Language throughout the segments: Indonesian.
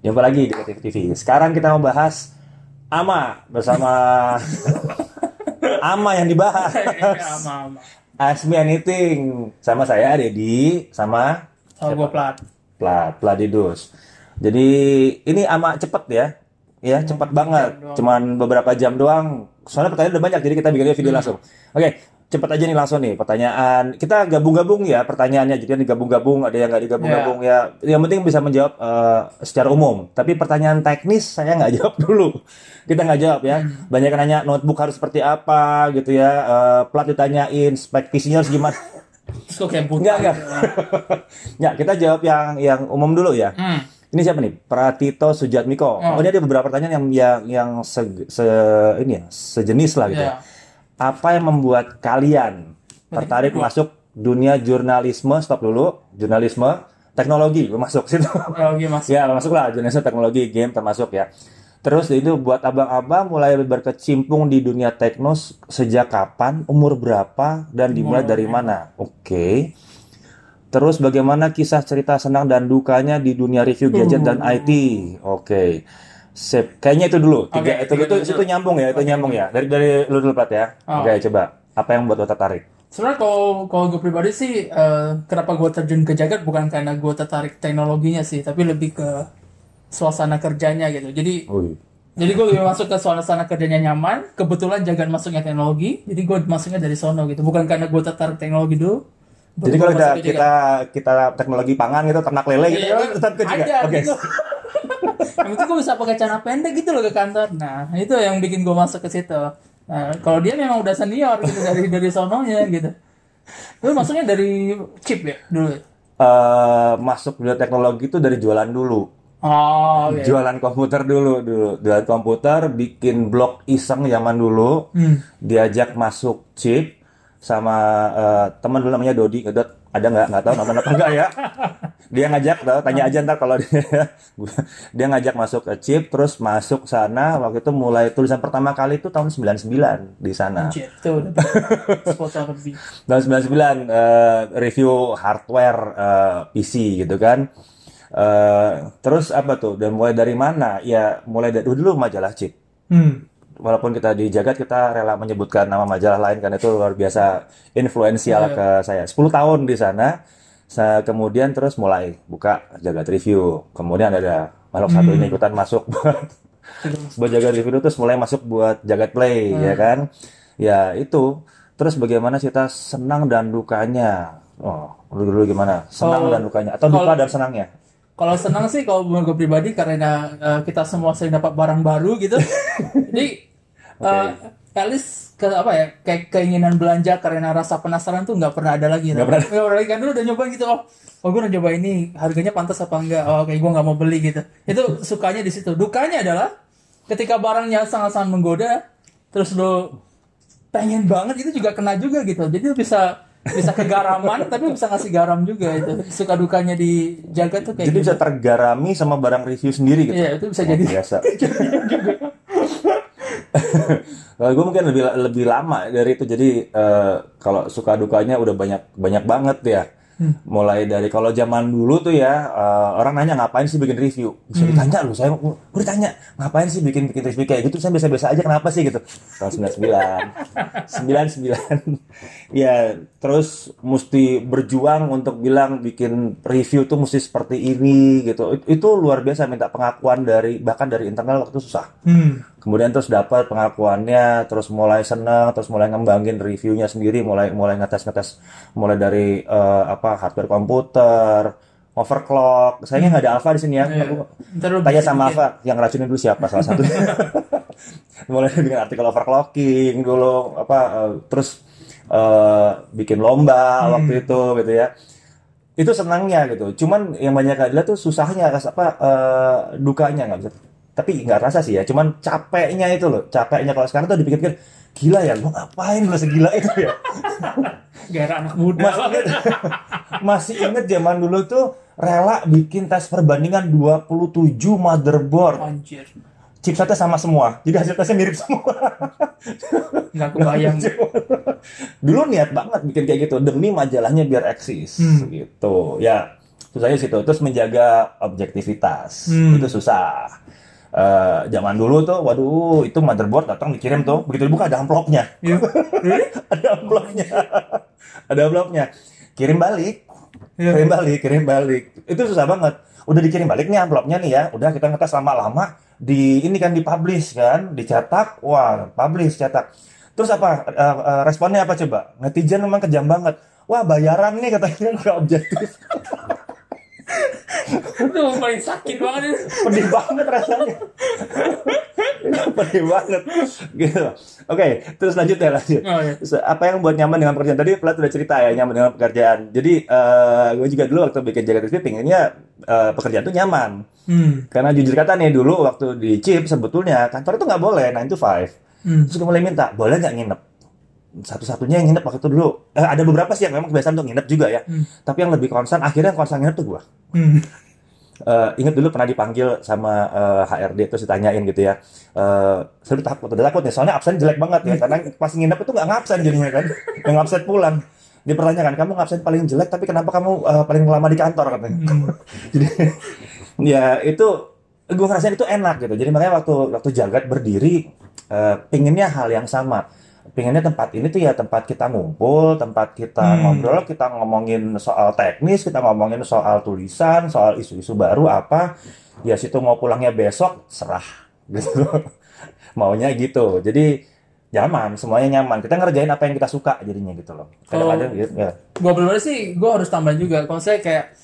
Jumpa lagi di Kreatif TV. Sekarang kita mau bahas Ama bersama Ama yang dibahas. Sama sama. Ask me anything sama saya Dedi sama Sama gue plat. Plat Pladidus. Jadi ini ama cepet ya. Ya, cepat banget. Cuman beberapa jam doang. Soalnya pertanyaan udah banyak jadi kita bikin video langsung. Oke, cepet aja nih langsung nih pertanyaan. Kita gabung-gabung ya pertanyaannya. Jadi digabung-gabung, ada yang nggak digabung-gabung ya. Yang penting bisa menjawab eh, secara umum. Tapi pertanyaan teknis saya nggak jawab dulu. Kita nggak jawab ya. Banyak yang nanya notebook harus seperti apa gitu ya. Eh, plat ditanyain spek PC-nya harus gimana. Terus kok kayak buta. Enggak, enggak. gitu. Ya, kita jawab yang yang umum dulu ya. Hmm. Ini siapa nih? Pratito Sujatmiko. Oh, Oh. ini ada beberapa pertanyaan yang yang yang se, se- ini ya, sejenis lah gitu. Iya. ya. Apa yang membuat kalian tertarik masuk dunia jurnalisme? Stop dulu. Jurnalisme, teknologi, masuk situ. Teknologi mas. ya, masuklah jurnalisme, teknologi, game termasuk ya. Terus itu buat abang-abang mulai berkecimpung di dunia teknos sejak kapan, umur berapa, dan dimulai dari ya. mana? Oke. Terus bagaimana kisah cerita senang dan dukanya di dunia review gadget dan. IT? Oke. Sip. Kayaknya itu dulu. Tiga, Oke, itu, tiga itu, dulu. itu nyambung ya, itu Oke, nyambung ya. Dari dari lu dulu Pat ya. Oh. Oke, coba. Apa yang buat lo tertarik? Sebenarnya kalau kalau gue pribadi sih, eh, kenapa gue terjun ke jagat bukan karena gue tertarik teknologinya sih, tapi lebih ke suasana kerjanya gitu. Jadi Wih. jadi gue lebih masuk ke suasana kerjanya nyaman. Kebetulan jagat masuknya teknologi, jadi gue masuknya dari sono gitu. Bukan karena gue tertarik teknologi dulu. Jadi kalau kita, kita kita teknologi pangan gitu, ternak lele gitu, Iya, tetap ke juga. Oke. gitu. Yang penting gue bisa pakai celana pendek gitu loh ke kantor. Nah, itu yang bikin gue masuk ke situ. Nah, kalau dia memang udah senior gitu dari dari sononya gitu. Gue masuknya dari chip ya dulu. Eh, masuk dunia teknologi itu dari jualan dulu. Oh, oke. Jualan komputer dulu dulu. Jualan komputer, bikin blog iseng zaman dulu. Hmm. Diajak masuk chip sama eh, teman dulu namanya Dodi ngedot ada nggak nggak tahu nama apa enggak ya dia ngajak tau tanya aja ntar kalau dia dia ngajak masuk ke chip terus masuk sana waktu itu mulai tulisan pertama kali itu tahun 99 di sana. Anjir, tahun 99 eh, review hardware eh, PC gitu kan. Eh, terus apa tuh dan mulai dari mana? Ya mulai dari dulu majalah chip. Hmm. walaupun kita di jagat kita rela menyebutkan nama majalah lain karena itu luar biasa influensial Iya. ke saya. 10 tahun di sana saya kemudian terus mulai buka jagat review. Kemudian ada makhluk satu ini ikutan masuk buat buat jagat review terus mulai masuk buat jagat play ya kan? Ya itu. Terus bagaimana kita senang dan dukanya. Oh dulu dulu gimana? Senang Kalau- dan dukanya atau duka kalau- dan senangnya? Kalau senang sih kalau menurut gue pribadi karena eh, kita semua sering dapat barang baru gitu. Jadi eh, at least ke apa ya kayak keinginan belanja karena rasa penasaran tuh nggak pernah ada lagi. Nggak pernah. Nggak pernah lagi kan dulu udah nyoba gitu oh. Oh gue udah nyoba ini harganya pantas apa enggak? Oh kayak gue nggak mau beli gitu. Itu sukanya di situ. Dukanya adalah ketika barangnya sangat-sangat menggoda, terus lo pengen banget itu juga kena juga gitu. Jadi lo bisa bisa kegaraman tapi bisa ngasih garam juga itu. Suka dukanya di jaga tuh kayak jadi gitu. bisa tergarami sama barang review sendiri gitu Iya, itu bisa Oh, jadi. biasa. Kalau gue mungkin lebih lebih lama dari itu. Jadi eh, kalau suka dukanya udah banyak banyak banget ya. Mulai dari kalau zaman dulu tuh ya eh, orang nanya ngapain sih bikin review? Bisa ditanya loh saya gue ditanya ngapain sih bikin bikin review kayak gitu? Saya biasa-biasa aja kenapa sih gitu? Tahun 99. 99. ya, terus mesti berjuang untuk bilang bikin review tuh mesti seperti ini gitu. It- Itu luar biasa minta pengakuan dari bahkan dari internal waktu susah Hmm. Kemudian terus dapat pengakuannya terus mulai seneng terus mulai ngembangin reviewnya sendiri mulai mulai ngetes ngetes mulai dari eh, apa hardware komputer overclock. Sayangnya nggak ada Alfa di sini ya. Iya. Aku tanya sama. Alfa yang racunin dulu siapa? Salah satu. Mulai dengan artikel overclocking dulu apa eh, terus eh, bikin lomba waktu itu gitu ya. Itu senangnya gitu. Cuman yang banyak adalah tuh susahnya apa eh, dukanya nggak bisa tapi nggak rasa sih ya cuman capeknya itu loh capeknya kalau sekarang tuh dipikir-pikir gila ya gua ngapain lo segila itu ya Gara anak muda. masih inget masih inget zaman dulu tuh rela bikin tes perbandingan 27 motherboard Anjir. chipsetnya sama semua jadi hasil tesnya mirip semua Nggak kebayang. dulu niat banget bikin kayak gitu demi majalahnya biar eksis Hmm. gitu ya susahnya situ terus menjaga objektivitas Hmm. itu susah Eh, zaman dulu tuh waduh itu motherboard datang dikirim tuh begitu dibuka ada amplopnya. Really? ada amplopnya. Ada amplopnya. Kirim balik. Iya. kirim balik kirim balik. Itu susah banget. Udah dikirim balik nih amplopnya nih ya. Udah kita ngetes lama-lama di ini kan dipublish kan dicetak. Wah publish cetak. Terus apa Eh, eh, responnya apa coba? Netizen memang kejam banget. Wah bayaran nih katanya nggak objektif itu paling sakit banget itu. pedih banget rasanya. Pedih banget. Gitu. Oke terus lanjut ya lanjut. Oh, iya. Apa yang buat nyaman dengan pekerjaan? Tadi Plat udah cerita ya nyaman dengan pekerjaan. Jadi eh, gue juga dulu waktu bikin jaga TV pinginnya eh, pekerjaan tuh nyaman. Hmm. karena jujur kata nih dulu waktu di chip sebetulnya kantor itu nggak boleh 9 to 5 Hmm. terus gue mulai minta boleh nggak nginep? Satu-satunya yang nginep waktu itu dulu. Eh, ada beberapa sih yang memang kebiasaan untuk nginep juga ya. Hmm. tapi yang lebih concern akhirnya yang concern nginep tuh gue Hmm. Eh, ingat dulu pernah dipanggil sama eh, HRD terus ditanyain gitu ya. Eh, saya udah takut, udah takut nih. Soalnya absen jelek banget ya. Karena pas nginep itu nggak ngabsen jadinya kan. Yang ngabsen pulang. Dia pertanyakan, kamu ngabsen paling jelek tapi kenapa kamu eh, paling lama di kantor katanya. Jadi ya itu gue ngerasain itu enak gitu. Jadi makanya waktu waktu jagat berdiri eh, pinginnya hal yang sama. Pinginnya tempat ini tuh ya tempat kita ngumpul, tempat kita Hmm. ngobrol, kita ngomongin soal teknis, kita ngomongin soal tulisan, soal isu-isu baru apa. Ya situ mau pulangnya besok serah gitu. Maunya gitu. Jadi nyaman, semuanya nyaman. Kita ngerjain apa yang kita suka jadinya gitu loh. Kadang-kadang gitu, ya. gue pribadi sih gue harus tambah juga kalau saya kayak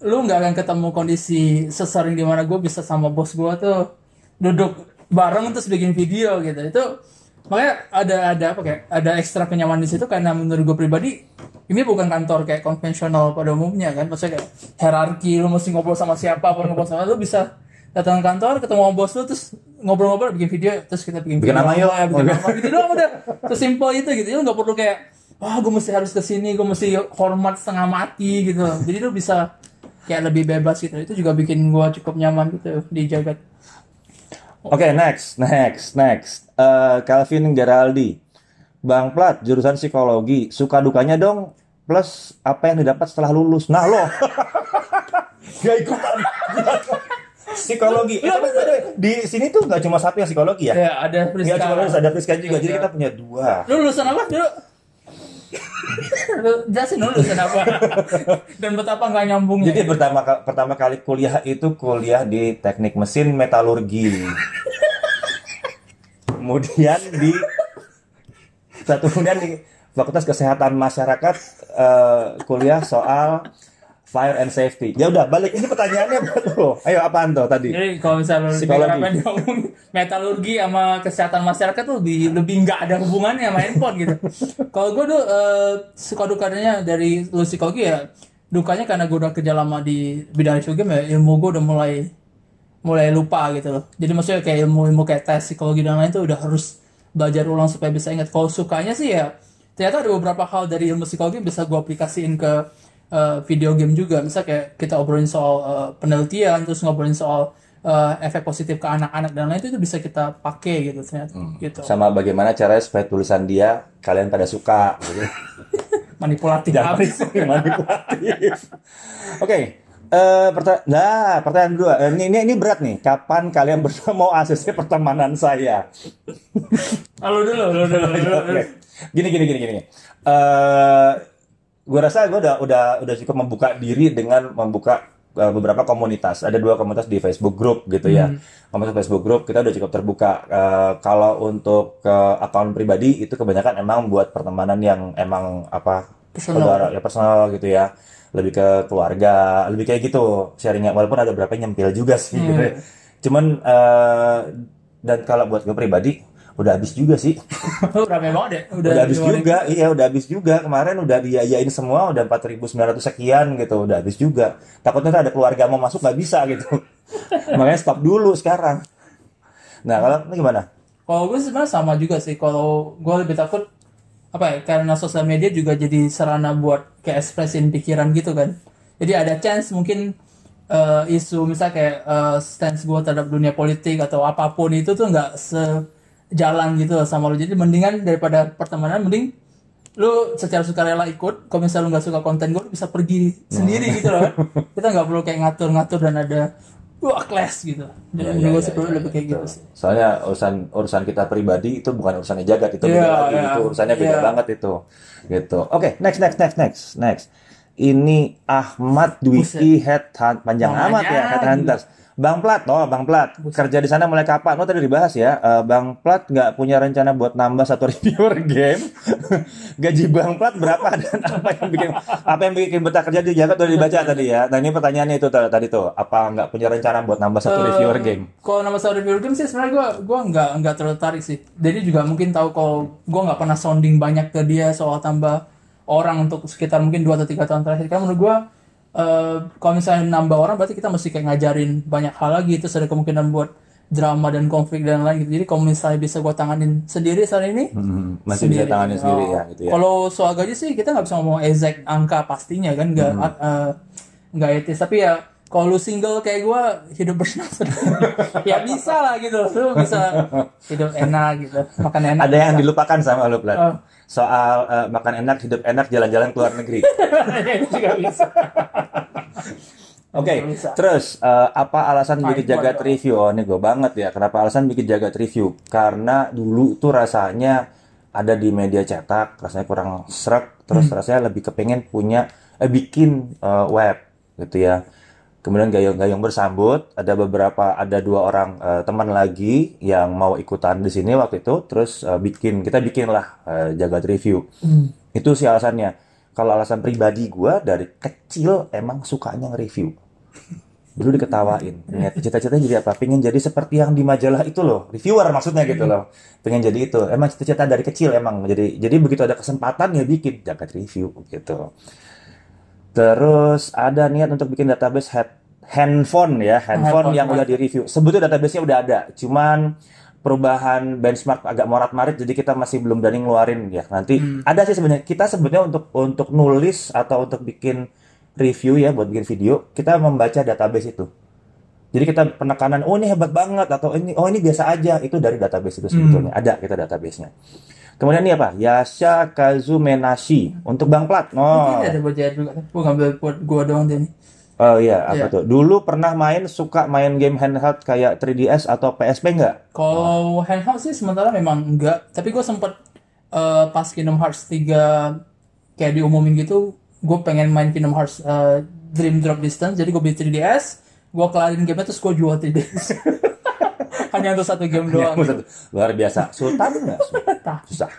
lu nggak akan ketemu kondisi sesering di mana gue bisa sama bos gue tuh duduk bareng terus bikin video gitu itu makanya ada ada apa kayak ada ekstra kenyamanan di situ karena menurut gue pribadi ini bukan kantor kayak konvensional pada umumnya kan. Maksudnya kayak hierarki lu mesti ngobrol sama siapa apa ngobrol sama lu bisa datang ke kantor ketemu sama bos lu terus ngobrol-ngobrol bikin video terus kita bikin, Bikin video nama yuk. ya, bikin nama gitu doang udah. Sesimpel itu gitu. Lu nggak perlu kayak wah gue mesti harus ke sini gue mesti hormat setengah mati gitu. Jadi lu bisa kayak lebih bebas gitu. Itu juga bikin gue cukup nyaman gitu di jagat Oke, next, next, next. Eh, Calvin Geraldi. Bang Plat, jurusan psikologi. Suka dukanya dong, plus apa yang didapat setelah lulus. Nah, lo. Gak ikutan. psikologi. Eh, by the way, di sini tuh nggak cuma satu yang psikologi ya? ya ada Nggak cuma lulus, ada Friska juga. Jadi kita punya dua. lu lulusan apa dulu Lu jelasin dulu lulusan apa dan betapa nggak nyambungnya Jadi pertama ka- pertama kali kuliah itu kuliah di teknik mesin metalurgi. kemudian di satu kemudian di Fakultas Kesehatan Masyarakat eh, kuliah soal fire and safety. Ya udah balik ini pertanyaannya buat lo. Ayo apaan tuh tadi? Jadi kalau misalnya Psikologi. metalurgi sama kesehatan masyarakat tuh lebih lebih nggak ada hubungannya sama handphone gitu. kalau gue tuh eh, suka dukanya dari lu psikologi ya dukanya karena gue udah kerja lama di bidang game ya ilmu gue udah mulai mulai lupa gitu loh. Jadi maksudnya kayak ilmu-ilmu kayak tes psikologi dan lain tuh udah harus belajar ulang supaya bisa ingat. Kalau sukanya sih ya ternyata ada beberapa hal dari ilmu psikologi bisa gue aplikasiin ke eh, video game juga. Misal kayak kita obrolin soal eh, penelitian, terus ngobrolin soal eh, efek positif ke anak-anak dan lain itu, itu bisa kita pakai gitu ternyata. Gitu. Sama bagaimana caranya supaya tulisan dia kalian pada suka. Gitu. Manipulatif habis. manipulatif. Oke. eh perta- nah, pertanyaan kedua. Eh, ini, ini ini berat nih. Kapan kalian berdua mau ACC pertemanan saya? Lalu dulu, lalu dulu, lalu dulu. Gini gini gini gini. Eh gue rasa gue udah udah udah cukup membuka diri dengan membuka eh, beberapa komunitas. Ada dua komunitas di Facebook group gitu ya. Komunitas Facebook group kita udah cukup terbuka. Eh, kalau untuk ke akun pribadi itu kebanyakan emang buat pertemanan yang emang apa Personal. saudara ya personal gitu ya. Lebih ke keluarga, lebih kayak gitu sharingnya. Walaupun ada beberapa yang nyempil juga sih. gitu ya. Cuman eh, dan kalau buat gue pribadi udah habis juga sih. Lu rame banget ya? Udah, habis dikeluarin. juga, iya udah habis juga. Kemarin udah diayain semua, udah 4.900 sekian gitu, udah habis juga. Takutnya ada keluarga mau masuk nggak bisa gitu. Makanya stop dulu sekarang. Nah kalau ini gimana? Kalau gue sebenarnya sama juga sih. Kalau gue lebih takut apa ya? Karena sosial media juga jadi sarana buat kayak ekspresin pikiran gitu kan. Jadi ada chance mungkin eh, isu misalnya kayak eh, stance gue terhadap dunia politik atau apa pun itu tuh nggak sejalan gitu loh sama lo. Jadi mendingan daripada pertemanan, mending lu secara sukarela ikut kalau misalnya lu nggak suka konten gue lu bisa pergi sendiri gitu loh kan kita nggak perlu kayak ngatur-ngatur dan ada wah kelas gitu jadi gue iya, sih perlu iya, lebih kayak gitu sih Soalnya urusan urusan kita pribadi itu bukan urusannya jagat itu beda Iya, lagi itu urusannya beda Iya. banget itu. Gitu. Oke, next next next next next. Ini Ahmad Dwiki Head panjang Namanya amat ya Head Hunters. Bang Plat, oh Bang Plat, kerja di sana mulai kapan? Oh tadi dibahas ya, Eh, Bang Plat nggak punya rencana buat nambah satu reviewer game. Gaji Bang Plat berapa dan apa yang bikin apa yang bikin betah kerja di jagat udah dibaca tadi ya. Nah ini pertanyaannya itu tadi tuh, apa nggak punya rencana buat nambah satu Eh, reviewer game? Kalau nama soal review game sih sebenarnya gue gua nggak nggak tertarik sih. Jadi juga mungkin tahu kalau gue nggak pernah sounding banyak ke dia soal tambah orang untuk sekitar mungkin dua atau tiga tahun terakhir. Karena menurut gue eh, kalau misalnya nambah orang berarti kita mesti kayak ngajarin banyak hal lagi. Terus ada kemungkinan buat drama dan konflik dan lain gitu. Jadi kalau misalnya bisa gue tanganin sendiri saat ini, Hmm, masih bisa tanganin sendiri ya gitu ya. kalau soal gaji sih kita nggak bisa ngomong exact angka pastinya kan nggak Hmm. eh, nggak etis tapi ya kalau lu single kayak gua hidup bersenang-senang ya bisa lah gitu lu bisa hidup enak gitu makan enak Ada yang dilupakan sama lu, Plat. Oh. Soal eh, makan enak, hidup enak, jalan-jalan ke luar negeri. itu juga bisa Oke, Bisa. terus eh, apa alasan Nah, bikin jagat ada. review? Oh, ini gue banget ya. Kenapa alasan bikin jagat review? Karena dulu tuh rasanya ada di media cetak, rasanya kurang serak, terus Hmm. rasanya lebih kepengen punya, eh, bikin eh, web, gitu ya. Kemudian gayung-gayung bersambut, ada beberapa, ada dua orang eh, teman lagi yang mau ikutan di sini waktu itu, terus eh, bikin, kita bikin lah eh, jagat review. Hmm. Itu sih alasannya. Kalau alasan pribadi gue dari kecil emang sukanya nge-review. Dulu diketawain. Niat cita-citanya jadi apa? Pengen jadi seperti yang di majalah itu loh. Reviewer maksudnya gitu loh. Pengen jadi itu. Emang cita-cita dari kecil emang. Jadi jadi begitu ada kesempatan ya bikin jagat review gitu. Terus ada niat untuk bikin database head, handphone ya, handphone Handphone, yang udah di review. Sebetulnya database-nya udah ada, cuman perubahan benchmark agak morat-marit jadi kita masih belum berani ngeluarin ya. Nanti ada sih sebenarnya kita sebenarnya untuk untuk nulis atau untuk bikin review ya buat bikin video, kita membaca database itu. Jadi kita penekanan oh ini hebat banget atau ini oh ini biasa aja itu dari database itu sebetulnya. Ada kita database-nya. Kemudian ini apa? Yasha Kazumenashi untuk Bang Plat. Oh. Mungkin ada buat jahit juga gua ngambil buat gua doang deh nih Oh iya, apa Iya. tuh? Dulu pernah main suka main game handheld kayak 3DS atau PSP nggak? Kalau handheld sih sementara memang enggak, tapi gue sempet eh, pas Kingdom Hearts 3 kayak diumumin gitu, gue pengen main Kingdom Hearts eh, Dream Drop Distance, jadi gue beli 3DS, gue kelarin gamenya terus gue jual 3DS. Hanya untuk satu game doang. Buset, Luar biasa. Sultan nggak? Tah. Susah.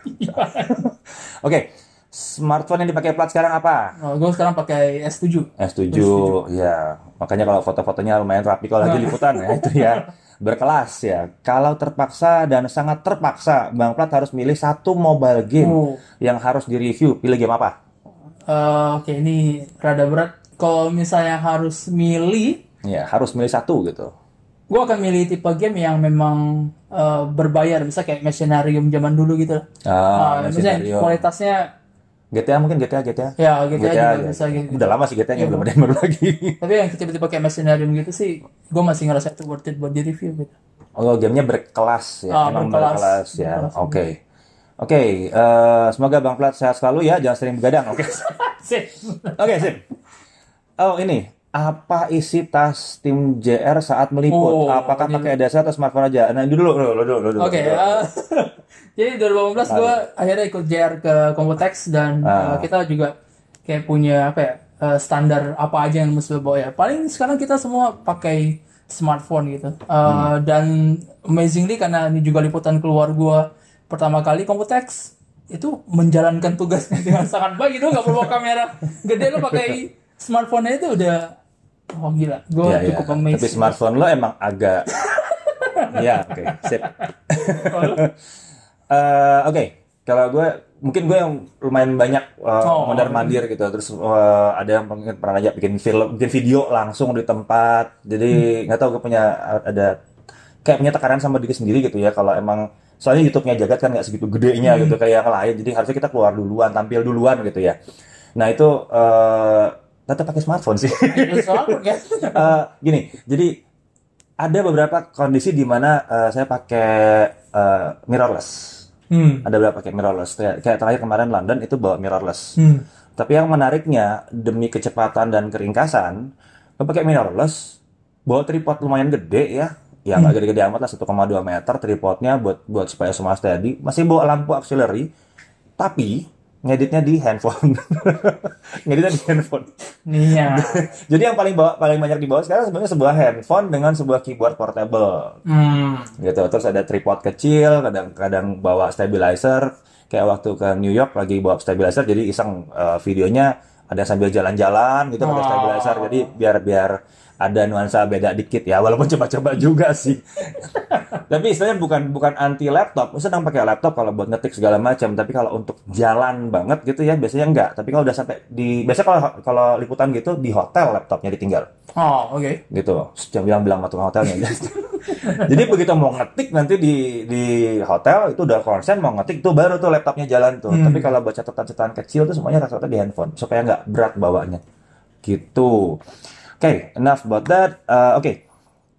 Oke, smartphone yang dipakai Plat sekarang apa? Oh, gue sekarang pakai S7. S7, ya. Makanya kalau foto-fotonya lumayan rapi kalau lagi liputan ya itu ya. Berkelas ya. Kalau terpaksa dan sangat terpaksa, Bang Plat harus milih satu mobile game Oh. yang harus direview. Pilih game apa? Eh, Oke, ini rada berat. Kalau misalnya harus milih, Ya, harus milih satu gitu. Gue akan milih tipe game yang memang eh, berbayar, bisa kayak Machinarium zaman dulu gitu. Ah, Ah, misalnya kualitasnya GTA mungkin GTA GTA. ya GTA, aja ya. bisa gitu. Udah lama sih GTA-nya belum ada yang baru lagi. Tapi yang tiba-tiba kayak Machinarium gitu sih, gue masih ngerasa itu worth it buat di review gitu. Oh, gamenya berkelas ya, Ah, emang berkelas. berkelas, ya. Oke, oke. eh, semoga Bang Plat sehat selalu ya, jangan sering begadang. Oke, Sip. oke sip. Oh ini, apa isi tas tim JR saat meliput? Oh, Apakah ini- pakai dasa atau smartphone aja? Nah, dulu, dulu, dulu, dulu. Oke, dulu. eh, jadi 2018 gue akhirnya ikut JR ke Computex dan Ah. eh, kita juga kayak punya apa ya eh, standar apa aja yang mesti bawa ya. Paling sekarang kita semua pakai smartphone gitu. Eh, Hmm. Dan amazingly karena ini juga liputan keluar gue pertama kali Computex itu menjalankan tugasnya dengan sangat baik itu nggak perlu bawa kamera gede lo pakai smartphone itu udah oh gila gue Ya, ya. cukup amazed Tapi smartphone lo emang agak, ya, oke, sip. Eh, Oke, kalau gue mungkin gue yang lumayan banyak uh, Oh. mondar mandir gitu, terus uh, ada yang pernah ngajak bikin film, bikin video langsung di tempat. Jadi nggak tahu gue punya ada kayak punya tekanan sama diri sendiri gitu ya. Kalau emang soalnya YouTube-nya jagat kan nggak segitu gedenya gitu kayak yang lain. Jadi harusnya kita keluar duluan, tampil duluan gitu ya. Nah itu uh, tetap pakai smartphone sih. Kan? Eh, gini, jadi ada beberapa kondisi di mana eh, saya pakai eh, mirrorless. Hmm. Ada beberapa pakai mirrorless. Kayak, kayak terakhir kemarin London itu bawa mirrorless. Hmm. Tapi yang menariknya demi kecepatan dan keringkasan, lo pakai mirrorless, bawa tripod lumayan gede ya, ya nggak gede-gede amat lah 1,2 meter tripodnya buat buat supaya semua steady. Masih bawa lampu auxiliary, tapi ngeditnya di handphone, ngeditnya di handphone. Iya. Jadi yang paling bawa paling banyak dibawa sekarang sebenarnya sebuah handphone dengan sebuah keyboard portable Hmm. gitu. Terus ada tripod kecil, kadang-kadang bawa stabilizer. Kayak waktu ke New York lagi bawa stabilizer, jadi iseng eh, videonya ada sambil jalan-jalan gitu pakai Oh. stabilizer. Jadi biar biar ada nuansa beda dikit ya, walaupun coba-coba juga sih. tapi istilahnya bukan bukan anti laptop. Sedang pakai laptop kalau buat ngetik segala macam. Tapi kalau untuk jalan banget gitu ya, biasanya enggak. Tapi kalau udah sampai di biasanya kalau kalau liputan gitu di hotel laptopnya ditinggal Oh, oke. gitu jangan bilang bilang tukang hotelnya jadi begitu mau ngetik nanti di di hotel itu udah konsen mau ngetik tuh baru tuh laptopnya jalan tuh Hmm. tapi kalau buat catatan-catatan kecil tuh semuanya rata-rata di handphone supaya nggak berat bawanya gitu oke enough about that Uh, oke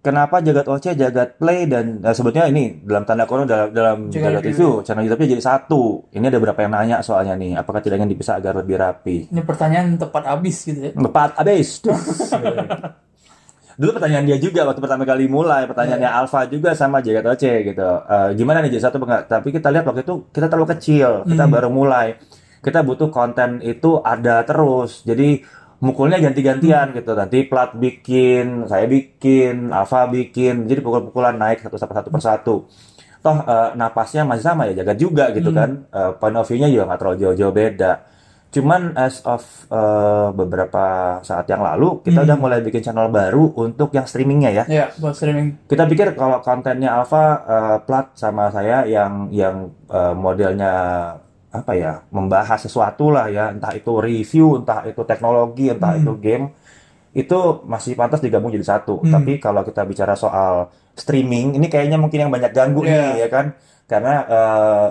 Kenapa jagat OC, jagat play dan eh, sebetulnya ini dalam tanda kurung dalam, dalam Jagat jagat review channel YouTube-nya jadi satu. Ini ada beberapa yang nanya soalnya nih, apakah tidak ingin dipisah agar lebih rapi? Ini pertanyaan tepat habis gitu ya. Tepat abis. Dulu pertanyaan dia juga waktu pertama kali mulai, pertanyaannya Alfa juga sama Jagat Oce gitu. Eh, gimana nih jadi satu enggak? Tapi kita lihat waktu itu kita terlalu kecil, kita baru mulai. Kita butuh konten itu ada terus. Jadi mukulnya ganti-gantian gitu. Nanti plat bikin, saya bikin, Alfa bikin. Jadi pukul-pukulan naik satu satu persatu. Toh eh, napasnya masih sama ya, jaga juga gitu kan. Eh, point of view-nya juga nggak terlalu jauh-jauh beda. Cuman as of eh, beberapa saat yang lalu kita udah mulai bikin channel baru untuk yang streamingnya ya. Ya, buat streaming. Kita pikir kalau kontennya Alpha eh, plat sama saya yang yang eh, modelnya apa ya membahas sesuatu lah ya entah itu review entah itu teknologi entah itu game itu masih pantas digabung jadi satu. Hmm. Tapi kalau kita bicara soal streaming ini kayaknya mungkin yang banyak ganggu Iya. nih ya kan? Karena eh,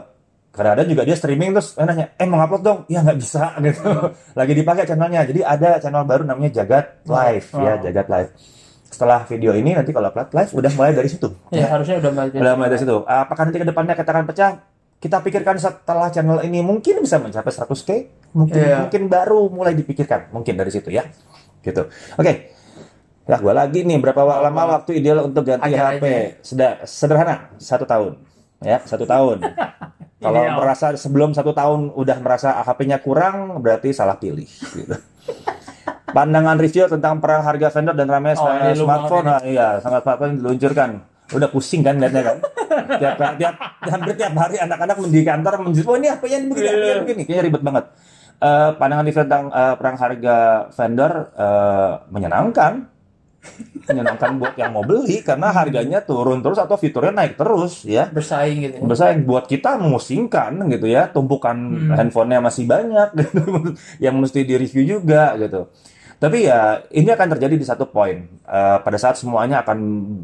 kadang-kadang juga dia streaming terus eh, nanya eh mau upload dong? Ya nggak bisa gitu. Lagi dipakai channelnya. Jadi ada channel baru namanya Jagat Live ya Oh. Jagat Live. Setelah video ini nanti kalau upload live udah mulai dari situ. Ya, harusnya udah mulai. udah mulai dari situ. Apakah nanti ke depannya kita akan pecah kita pikirkan setelah channel ini mungkin bisa mencapai 100k mungkin Iya. mungkin baru mulai dipikirkan. Mungkin dari situ ya. Gitu. Oke. Ya gua lagi nih berapa wa- lama waktu ideal untuk ganti Agak HP sudah sederhana satu tahun. Ya satu tahun. Kalau Ideal. merasa sebelum satu tahun udah merasa HP-nya kurang berarti salah pilih gitu. Pandangan review tentang perang harga vendor dan ramai Oh, smartphone, nah, iya, sangat smartphone yang diluncurkan. Udah pusing kan liatnya kan? tiap, tiap, hampir tiap hari anak-anak di kantor menjadi, oh ini apa yang begini, apa yang begini, kayaknya ribet banget. Eh, pandangan review tentang eh, perang harga vendor eh, menyenangkan, menyenangkan buat yang mau beli karena harganya turun terus atau fiturnya naik terus ya. Bersaing gitu. ya. Bersaing buat kita memusingkan gitu ya, tumpukan handphonenya masih banyak gitu, yang mesti di review juga gitu. Tapi ya ini akan terjadi di satu poin Eh, pada saat semuanya akan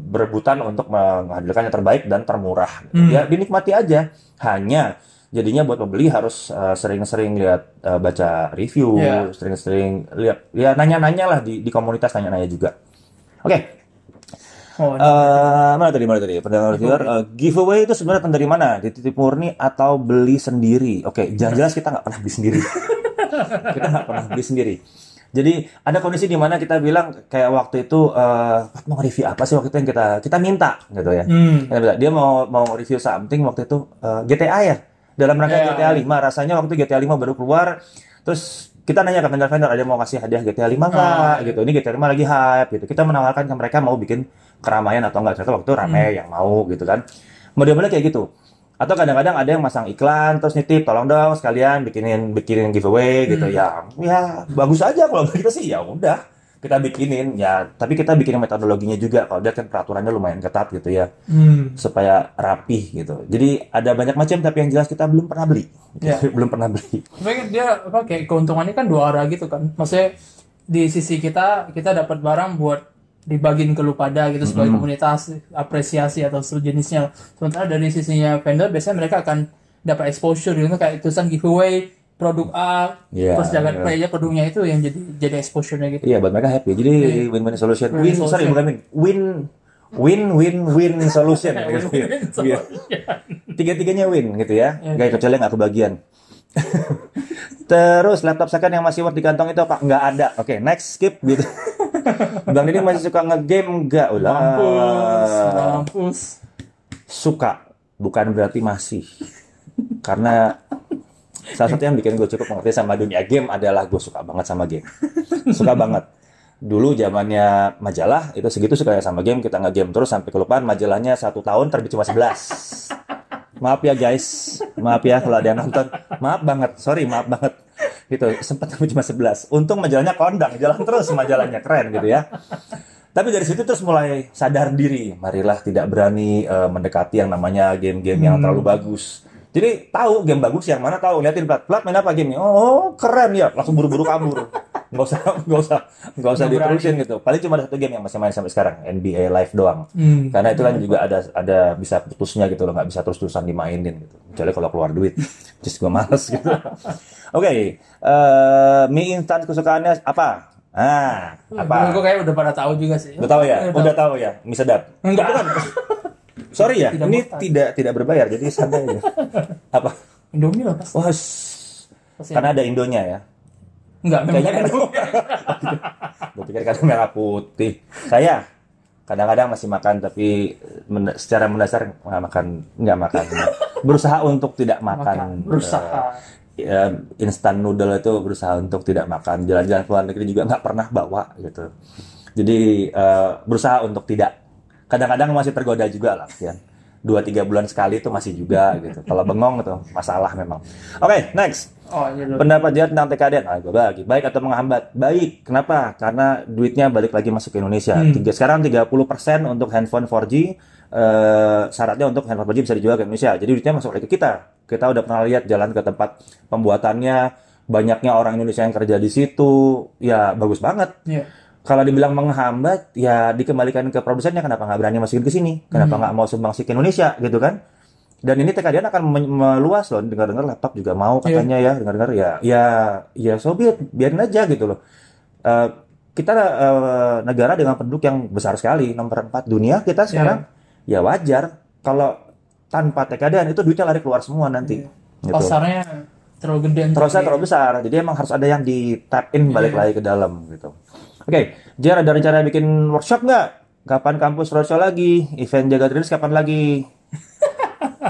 berebutan untuk menghadirkan yang terbaik dan termurah. gitu. Hmm. Ya dinikmati aja. Hanya jadinya buat pembeli harus eh, sering-sering lihat eh, baca review, Ya. sering-sering lihat ya nanya-nanya lah di, di komunitas nanya-nanya juga. Oke, Oh, Eh, mana tadi mana tadi pendengar viewer eh, giveaway itu sebenarnya datang dari mana dititip murni atau beli sendiri oke jelas-jelas kita nggak pernah beli sendiri kita nggak pernah beli sendiri jadi ada kondisi di mana kita bilang kayak waktu itu eh "Pat, mau review apa sih waktu itu yang kita kita minta gitu ya. Hmm. Dia mau mau review something waktu itu eh, GTA ya? Dalam rangka Ya, GTA 5 rasanya waktu GTA 5 baru keluar. Terus kita nanya ke vendor-vendor ada yang mau kasih hadiah GTA 5 nggak? Oh. gitu. Ini GTA 5 lagi hype gitu. Kita menawarkan ke mereka mau bikin keramaian atau enggak ternyata waktu itu rame Hmm. yang mau gitu kan. Model-model kayak gitu atau kadang-kadang ada yang masang iklan terus nitip tolong dong sekalian bikinin bikinin giveaway gitu Hmm. ya ya bagus aja kalau kita sih ya udah kita bikinin ya tapi kita bikinin metodologinya juga kalau dia kan peraturannya lumayan ketat gitu ya Hmm. supaya rapih gitu jadi ada banyak macam tapi yang jelas kita belum pernah beli Ya. belum pernah beli Tapi dia apa kayak keuntungannya kan dua arah gitu kan. Maksudnya di sisi kita kita dapat barang buat dibagiin ke lu pada gitu sebagai komunitas apresiasi atau sejenisnya. Sementara dari sisinya vendor biasanya mereka akan dapat exposure gitu kayak tulisan giveaway produk A Iya, terus jaga iya. play aja produknya itu yang jadi jadi exposure-nya gitu. iya buat mereka happy jadi win-win solution Win-win win sorry bukan win win win win win solution Win-win Iya. solution. tiga-tiganya win gitu ya. Iya, Gak kecuali nggak kebagian. Terus laptop second yang masih worth di kantong itu apa? Nggak ada. Oke, next skip gitu. Bang Dini masih suka ngegame nggak? Ulah. Mampus, mampus. Suka, bukan berarti masih. Karena salah satu yang bikin gue cukup mengerti sama dunia game adalah gue suka banget sama game. Suka banget. Dulu zamannya majalah itu segitu suka sama game kita nge-game terus sampai kelupaan majalahnya satu tahun terbit cuma 11 maaf ya guys maaf ya kalau ada yang nonton maaf banget sorry maaf banget gitu. Sempat tapi cuma 11 untung majalahnya kondang jalan terus majalahnya keren gitu ya. Tapi dari situ terus mulai sadar diri marilah tidak berani eh, mendekati yang namanya game-game yang terlalu bagus. Jadi tahu game bagus yang mana tahu liatin plat. Plat main apa game oh keren ya. Langsung buru-buru kabur. Nggak usah nggak usah nggak usah diterusin gitu. Paling cuma ada satu game yang masih main sampai sekarang NBA Live doang. Hmm. karena itu kan juga ada ada bisa putusnya gitu loh nggak bisa terus terusan dimainin gitu. Kecuali kalau keluar duit. Just gue males gitu oke eh, mie instan kesukaannya apa? Ah apa? Gue kayak udah pada tahu juga sih. udah tahu ya? Udah tahu. ya? Mie sedap? Enggak. sorry ya Tidak ini tidak tidak berbayar jadi santai aja. Apa? Indomie lah pasti. wah. Pasti karena ada indonya ya? Enggak, Kayaknya kan gue pikir karena merah putih. Saya kadang-kadang masih makan tapi men- secara mendasar nggak makan nggak makan. Berusaha untuk tidak makan, Makan, berusaha. Ya, instan noodle itu berusaha untuk tidak makan. Jalan-jalan ke luar negeri juga nggak pernah bawa gitu. Jadi eh, berusaha untuk tidak. Kadang-kadang masih tergoda juga lah ya dua tiga bulan sekali itu masih juga gitu. Kalau bengong itu masalah memang. Oke next Oh, iya dulu. Pendapat dia tentang TKDN, ah, gue bagi. Baik atau menghambat? Baik. Kenapa? Karena duitnya balik lagi masuk ke Indonesia. Hmm. Tiga, sekarang 30% untuk handphone 4G, eh, syaratnya untuk handphone 4G bisa dijual ke Indonesia. Jadi duitnya masuk lagi ke kita. Kita udah pernah lihat jalan ke tempat pembuatannya, banyaknya orang Indonesia yang kerja di situ, ya bagus banget. Iya. Kalau dibilang menghambat, ya dikembalikan ke produsennya. Kenapa nggak berani masukin ke sini? Kenapa nggak mau sumbangsi ke Indonesia, gitu kan? Dan ini TKDN akan meluas loh. Dengar-dengar laptop juga mau katanya ya. Dengar-dengar ya, ya, ya sobiet, biarin aja gitu loh. Eh, kita eh, negara dengan penduduk yang besar sekali, nomor 4 dunia kita sekarang, ya wajar kalau tanpa TKDN itu duitnya lari keluar semua nanti. Gitu. Pasarnya terlalu gede. Terusnya terlalu besar, jadi emang harus ada yang di tap in balik Iya. lagi ke dalam gitu. Oke, Jar ada rencana bikin workshop nggak? Kapan kampus roadshow lagi? Event jaga diri kapan lagi?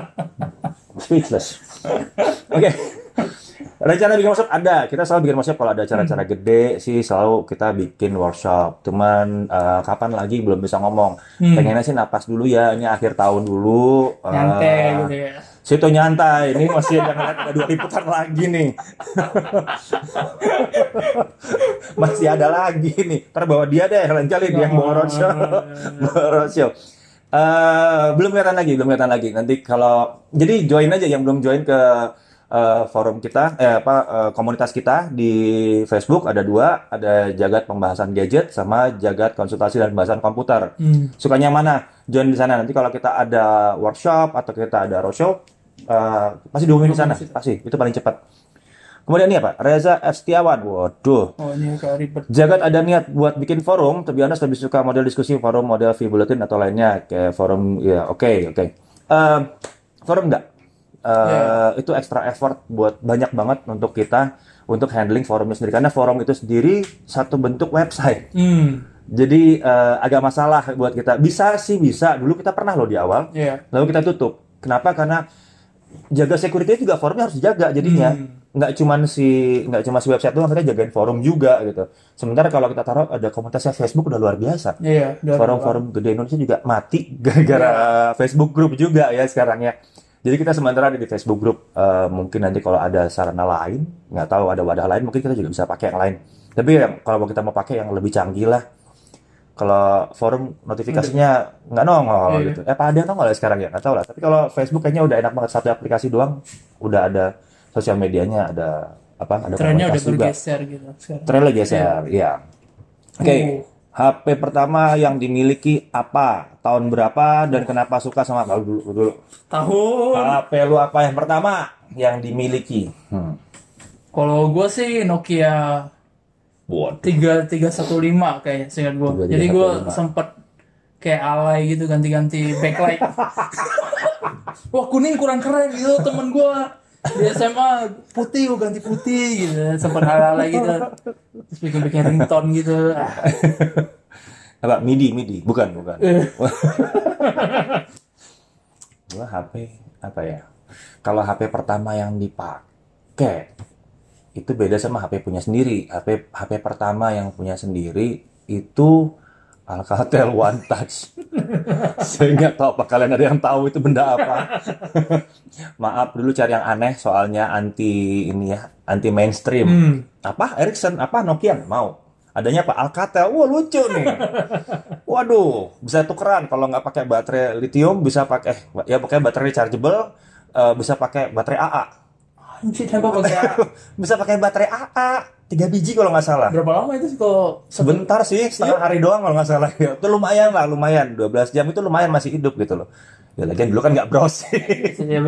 Speechless. Oke. Rencana bikin workshop ada. Kita selalu bikin workshop kalau ada acara-acara Hmm. gede sih selalu kita bikin workshop. Cuman eh, kapan lagi belum bisa ngomong. Hmm. Pengennya sih napas dulu ya. Ini akhir tahun dulu. Eh, nyantai gitu ya. Situ nyantai, ini masih ada ada dua liputan lagi nih. masih ada lagi nih. Ntar bawa dia deh, lain kali dia yang bawa roadshow. bawa roadshow. Eh, belum kelihatan lagi, belum kelihatan lagi. Nanti kalau jadi join aja yang belum join ke eh, forum kita, eh apa eh, komunitas kita di Facebook ada dua, ada jagat pembahasan gadget sama jagat konsultasi dan pembahasan komputer. Hmm. Sukanya mana? Join di sana. Nanti kalau kita ada workshop atau kita ada roadshow, eh, pasti diumumin di sana. Pasti, itu paling cepat. Kemudian ini apa? Reza F. Setiawan. Waduh. Oh, ini agak ribet. Jagat ada niat buat bikin forum, tapi Anda lebih suka model diskusi forum, model V-Bulletin atau lainnya. Kayak forum, ya oke, oke. Eh, forum enggak? Eh, Itu extra effort buat banyak banget untuk kita, untuk handling forumnya sendiri. Karena forum itu sendiri satu bentuk website. Hmm. Jadi eh, agak masalah buat kita. Bisa sih bisa. Dulu kita pernah loh di awal. Iya. Lalu kita tutup. Kenapa? Karena jaga security juga forumnya harus dijaga jadinya. Hmm. Nggak cuman si nggak cuma si website doang, kita jagain forum juga gitu. Sementara kalau kita taruh ada komunitasnya Facebook udah luar biasa. Iya. Forum-forum gede Indonesia juga mati gara-gara Facebook group juga ya sekarang ya. Jadi kita sementara ada di Facebook group. Eh, mungkin nanti kalau ada sarana lain, nggak tahu ada wadah lain, mungkin kita juga bisa pakai yang lain. Tapi yang, kalau kita mau pakai yang lebih canggih lah. Kalau forum notifikasinya nggak nongol Iya. gitu. Eh, apa ada nongol ya sekarang ya? Nggak tahu lah. Tapi kalau Facebook kayaknya udah enak banget satu aplikasi doang, udah ada sosial medianya, ada apa? Ada Trennya udah juga. bergeser gitu sekarang. Tren lagi geser, iya. Oke, Oh. HP pertama yang dimiliki apa? Tahun berapa dan kenapa suka sama kalau dulu dulu. Tahun. HP lu apa yang pertama yang dimiliki? Hmm. Kalau gue sih Nokia Buat. 3315 kayaknya seingat gue. 3315. Jadi gue sempet kayak alay gitu ganti-ganti backlight. wah kuning kurang keren gitu temen gua di SMA putih gua ganti putih gitu sempat hal-hal gitu terus bikin-bikin ringtone gitu Apa? MIDI, MIDI. Bukan, bukan. Eh. Gua HP apa ya? Kalau HP pertama yang dipakai itu beda sama HP punya sendiri. HP HP pertama yang punya sendiri itu Alcatel One Touch. Saya nggak tahu apa kalian ada yang tahu itu benda apa. Maaf dulu cari yang aneh soalnya anti ini ya, anti mainstream. Hmm. Apa Ericsson, apa Nokia mau. Adanya Pak Alcatel, wah lucu nih. Waduh, bisa tukeran kalau nggak pakai baterai lithium bisa pakai eh, ya pakai baterai rechargeable, eh, bisa pakai baterai AA. anjir hebat pakai Bisa pakai baterai AA, tiga biji kalau nggak salah. berapa lama itu sih kalau Sebentar sih, setengah hari doang kalau nggak salah. Ya, itu lumayan lah, lumayan. 12 jam itu lumayan masih hidup gitu loh. Ya lagian dulu kan nggak browsing. Iya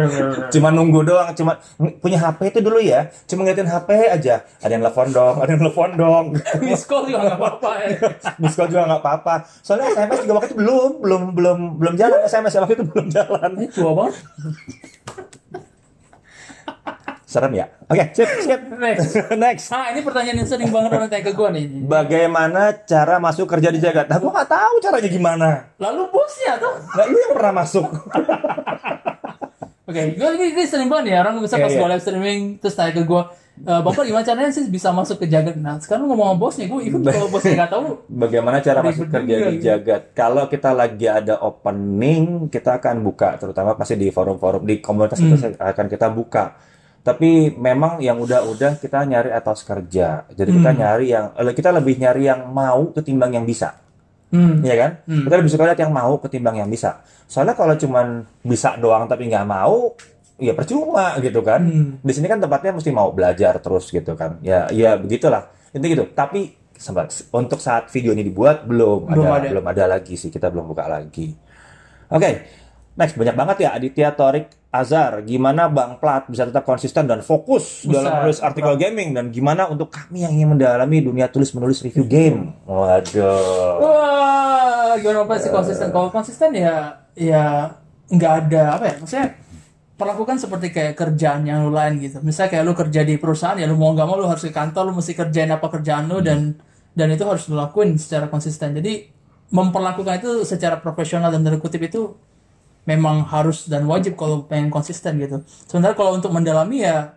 cuma nunggu doang, cuma punya HP itu dulu ya, cuma ngeliatin HP aja. Ada yang telepon dong, ada yang telepon dong. Miss call juga nggak apa-apa ya. Miss call juga nggak apa-apa. Soalnya SMS juga waktu itu belum, belum, belum, belum jalan SMS waktu itu belum jalan. Ini tua banget. Serem ya? Oke, sip, skip. Next. Next. Ah ini pertanyaan yang sering banget orang tanya ke gue nih. Bagaimana cara masuk kerja di Jagat? Nah, gua nggak tahu caranya gimana. Lalu bosnya tuh. Nah, lu yang pernah masuk. Oke, gue ini, sering banget ya orang bisa Iya, pas iya. gue live streaming terus tanya ke gue, e, bapak gimana caranya sih bisa masuk ke jagat? Nah sekarang ngomong sama bosnya, gue even kalau bosnya nggak tahu, Bagaimana cara masuk kerja di gitu. Jagat? Kalau kita lagi ada opening, kita akan buka, terutama pasti di forum-forum di komunitas kita akan kita buka. Tapi memang yang udah-udah kita nyari atas kerja. Jadi kita nyari yang eh, kita lebih nyari yang mau ketimbang yang bisa. hmm, Iya kan? Kita lebih suka lihat yang mau ketimbang yang bisa. Soalnya kalau cuman bisa doang tapi nggak mau, ya percuma gitu kan. Hmm. Di sini kan tempatnya mesti mau belajar terus gitu kan. Ya, ya begitulah. Itu gitu. Tapi sempat untuk saat video ini dibuat belum, Belum ada, ada. belum ada lagi sih. Kita belum buka lagi. Oke. Next banyak banget ya Aditya Torik Azhar. Gimana Bang Plat bisa tetap konsisten dan fokus Bisa. dalam menulis artikel gaming dan gimana untuk kami yang ingin mendalami dunia tulis menulis review game? Waduh. wah gimana apa sih konsisten? Kalau konsisten ya, ya nggak ada apa ya, maksudnya perlakukan seperti kayak kerjaan yang lu lain gitu. Misalnya kayak lu kerja di perusahaan ya lu mau nggak mau lu harus ke kantor, lu mesti kerjain apa kerjaan lu dan dan itu harus lu lakuin secara konsisten. Jadi memperlakukan itu secara profesional dan tanda kutip itu memang harus dan wajib kalau pengen konsisten gitu. Sementara kalau untuk mendalami ya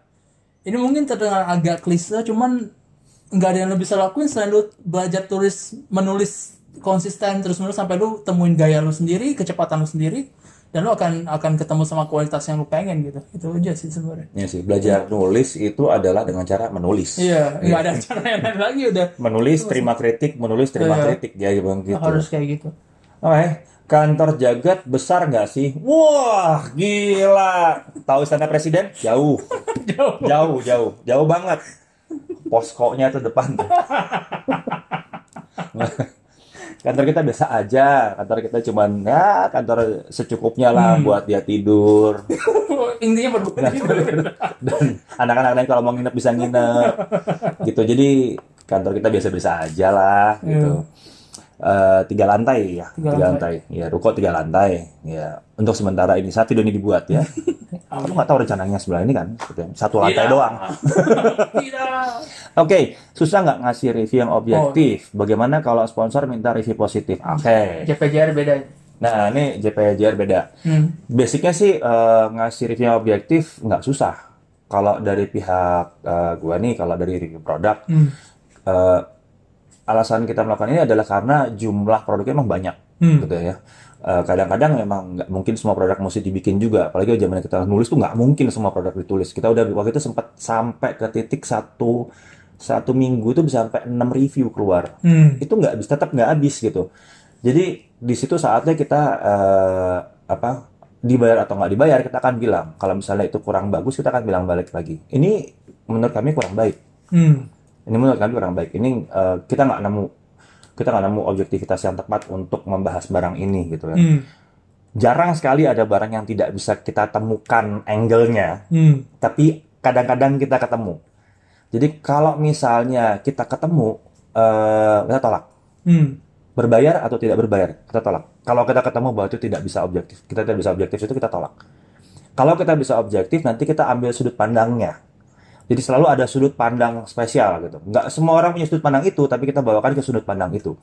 ini mungkin terdengar agak klise cuman nggak ada yang lu bisa lakuin selain lu belajar tulis menulis konsisten terus menerus sampai lu temuin gaya lu sendiri, kecepatan lu sendiri dan lu akan akan ketemu sama kualitas yang lu pengen gitu. Itu aja sih sebenarnya. Ya sih, belajar nulis itu adalah dengan cara menulis. Iya, nggak ada cara yang lain lagi udah Menulis, terima kritik, menulis, terima Iya. kritik. Ya, gitu. harus kayak gitu. Oke, kantor jagat besar nggak sih? Wah, gila. Tahu istana presiden? Jauh, Jauh. jauh, jauh, jauh banget. Poskonya tuh depan. tuh. kantor kita biasa aja. Kantor kita cuman ya kantor secukupnya lah buat dia tidur. Intinya berdua dan anak-anak lain kalau mau nginep bisa nginep gitu jadi kantor kita biasa-biasa aja lah gitu Eh, tiga lantai ya. Tiga tiga, lantai. ya ruko tiga lantai. Ya untuk sementara ini. Saat video ini dibuat ya. Kamu nggak tahu rencananya sebelah ini kan. Satu lantai Tidak. doang. Oke susah nggak ngasih review yang objektif? Bagaimana kalau sponsor minta review positif? Oke. JPJR beda. nah ini JPJR beda. Hmm. Basicnya sih eh, ngasih review yang objektif nggak susah. Kalau dari pihak eh, gua nih, kalau dari review produk, Hmm. eh, alasan kita melakukan ini adalah karena jumlah produknya emang banyak, Hmm. gitu ya. Eh, Kadang-kadang memang nggak mungkin semua produk mesti dibikin juga. Apalagi zaman kita nulis tuh nggak mungkin semua produk ditulis. Kita udah waktu itu sempat sampai ke titik satu satu minggu itu bisa sampai 6 review keluar Hmm. itu nggak habis tetap nggak habis gitu jadi di situ saatnya kita eh, apa dibayar atau nggak dibayar kita akan bilang kalau misalnya itu kurang bagus kita akan bilang balik lagi ini menurut kami kurang baik Hmm. Ini menurut kami kurang baik ini eh, kita nggak nemu kita nggak nemu objektivitas yang tepat untuk membahas barang ini gitu ya Hmm. jarang sekali ada barang yang tidak bisa kita temukan angle-nya Hmm. tapi kadang-kadang kita ketemu jadi kalau misalnya kita ketemu eh, kita tolak Hmm. berbayar atau tidak berbayar kita tolak kalau kita ketemu bahwa itu tidak bisa objektif kita tidak bisa objektif itu kita tolak Kalau kita bisa objektif, nanti kita ambil sudut pandangnya. Jadi selalu ada sudut pandang spesial gitu. Nggak semua orang punya sudut pandang itu, tapi kita bawakan ke sudut pandang itu.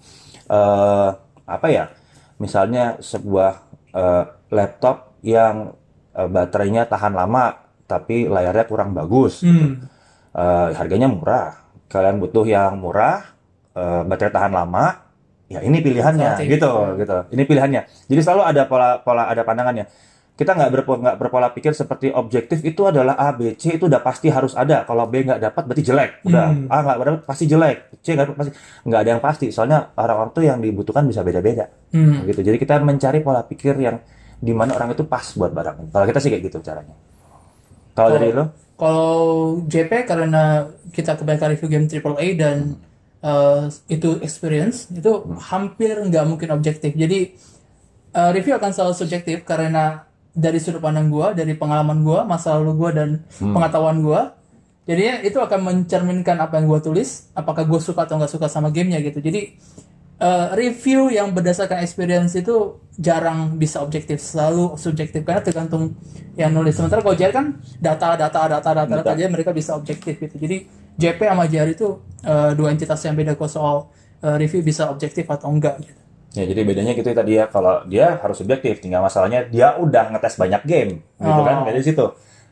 Eh, apa ya? Misalnya sebuah eh, laptop yang eh, baterainya tahan lama, tapi layarnya kurang bagus. Hmm. Eh, harganya murah. Kalian butuh yang murah, eh, baterai tahan lama, ya ini pilihannya, Seperti gitu, gitu. Ini pilihannya. Jadi selalu ada pola, pola ada pandangannya. Kita nggak berpo, nggak berpola pikir seperti objektif itu adalah A, B, C itu udah pasti harus ada. Kalau B nggak dapat berarti jelek. Udah Hmm. A nggak dapat pasti jelek. C nggak dapat pasti nggak ada yang pasti. Soalnya orang-orang tuh yang dibutuhkan bisa beda-beda. Hmm. Gitu. Jadi kita mencari pola pikir yang di mana orang itu pas buat barang. Kalau kita sih kayak gitu caranya. Kalau dari lo? Kalau JP karena kita kebanyakan review game AAA dan uh, itu experience itu hampir nggak mungkin objektif. Jadi uh, review akan selalu subjektif karena dari sudut pandang gua, dari pengalaman gua, masa lalu gua dan pengetahuan gua. Jadinya itu akan mencerminkan apa yang gua tulis, apakah gua suka atau nggak suka sama gamenya gitu. Jadi uh, review yang berdasarkan experience itu jarang bisa objektif, selalu subjektif karena tergantung yang nulis. Sementara kalau JR kan data, data, data, data, data, aja mereka bisa objektif gitu. Jadi JP sama JR itu uh, dua entitas yang beda kalau soal uh, review bisa objektif atau enggak gitu. Ya, jadi bedanya gitu tadi ya, kalau dia harus subjektif, tinggal masalahnya dia udah ngetes banyak game, gitu kan, Oh. dari situ.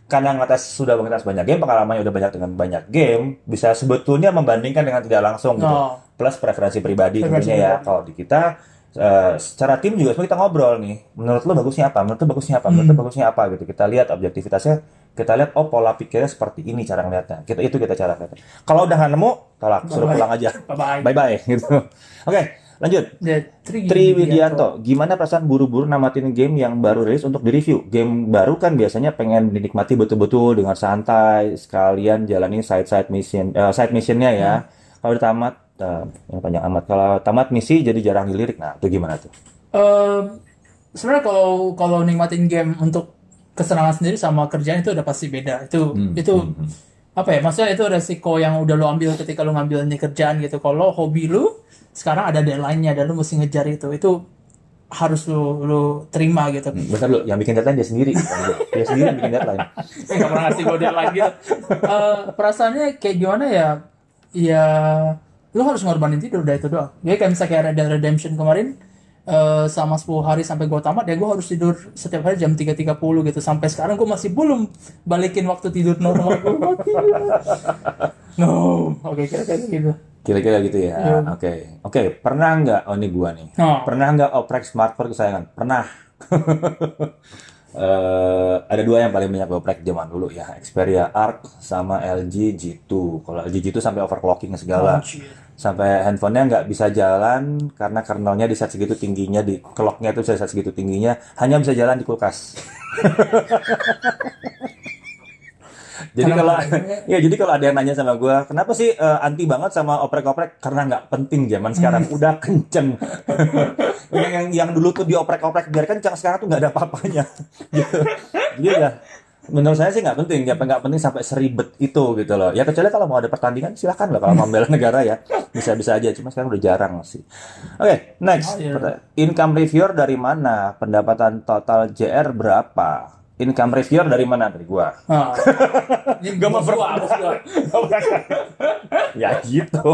Karena ngetes sudah ngetes banyak game, pengalamannya udah banyak dengan banyak game, bisa sebetulnya membandingkan dengan tidak langsung gitu. Oh. Plus preferensi pribadi Preferensi tentunya ya. pribadi. Kalau di kita eh, secara tim juga kita ngobrol nih. Menurut lo bagusnya apa? Menurut lo bagusnya apa? Menurut lo Hmm. bagusnya apa gitu. Kita lihat objektivitasnya, kita lihat oh pola pikirnya seperti ini cara ngeliatnya. Kita itu kita cara ngeliatnya. Kalau udah nggak nemu, tolak, suruh pulang aja. Bye bye. Bye bye gitu. Oke, lanjut. Tri, Tri Widianto, gimana perasaan buru-buru namatin game yang baru rilis untuk direview? Game baru kan biasanya pengen dinikmati betul-betul dengan santai, sekalian jalani side-side mission, eh, side missionnya ya. Kalau udah tamat, eh, yang panjang amat. Kalau tamat misi jadi jarang dilirik. Nah, itu gimana tuh? Eh, sebenarnya kalau kalau nikmatin game untuk kesenangan sendiri sama kerjaan itu udah pasti beda. Itu Hmm, itu apa ya? Maksudnya itu resiko yang udah lo ambil ketika lo ngambil ini kerjaan gitu. Kalau hobi lu sekarang ada deadline-nya dan lu mesti ngejar itu. Itu harus lu lu terima gitu. Hmm, Bentar dulu, yang bikin deadline dia sendiri. dia sendiri yang bikin deadline. Eh, nggak pernah ngasih gue deadline gitu. Eh, perasaannya kayak gimana ya? Ya lu harus ngorbanin tidur udah itu doang. Jadi kayak misalnya kayak Red Dead Redemption kemarin eh sama 10 hari sampai gue tamat ya gue harus tidur setiap hari jam 3.30 gitu sampai sekarang gue masih belum balikin waktu tidur normal gue no oke kira-kira gitu Kira-kira gitu ya. Iya. Oke. Oke, pernah nggak oh ini gua nih. Oh. Pernah nggak oprek smartphone kesayangan? Pernah. Eh, ada dua yang paling banyak oprek zaman dulu ya, Xperia Arc sama LG G2. Kalau LG G2 sampai overclocking segala. Anjir. Sampai handphonenya nggak bisa jalan karena kernelnya di set segitu tingginya, di clocknya itu di set segitu tingginya, hanya bisa jalan di kulkas. jadi kalau ya jadi kalau ada yang nanya sama gue, kenapa sih eh, anti banget sama oprek-oprek? Karena nggak penting zaman sekarang, udah kenceng. yang, yang yang dulu tuh dioprek-oprek biar kenceng, sekarang tuh nggak ada apa-apanya. gitu. Jadi ya menurut saya sih nggak penting, ya nggak penting sampai seribet itu gitu loh. Ya kecuali kalau mau ada pertandingan silahkan lah kalau mau membela negara ya bisa-bisa aja. Cuma sekarang udah jarang sih. Oke, next. Oh. Pertanyaan. Income reviewer dari mana? Pendapatan total JR berapa? Income reviewer dari mana? Dari gua. Ah. Ini Gak mau gua. ya gitu.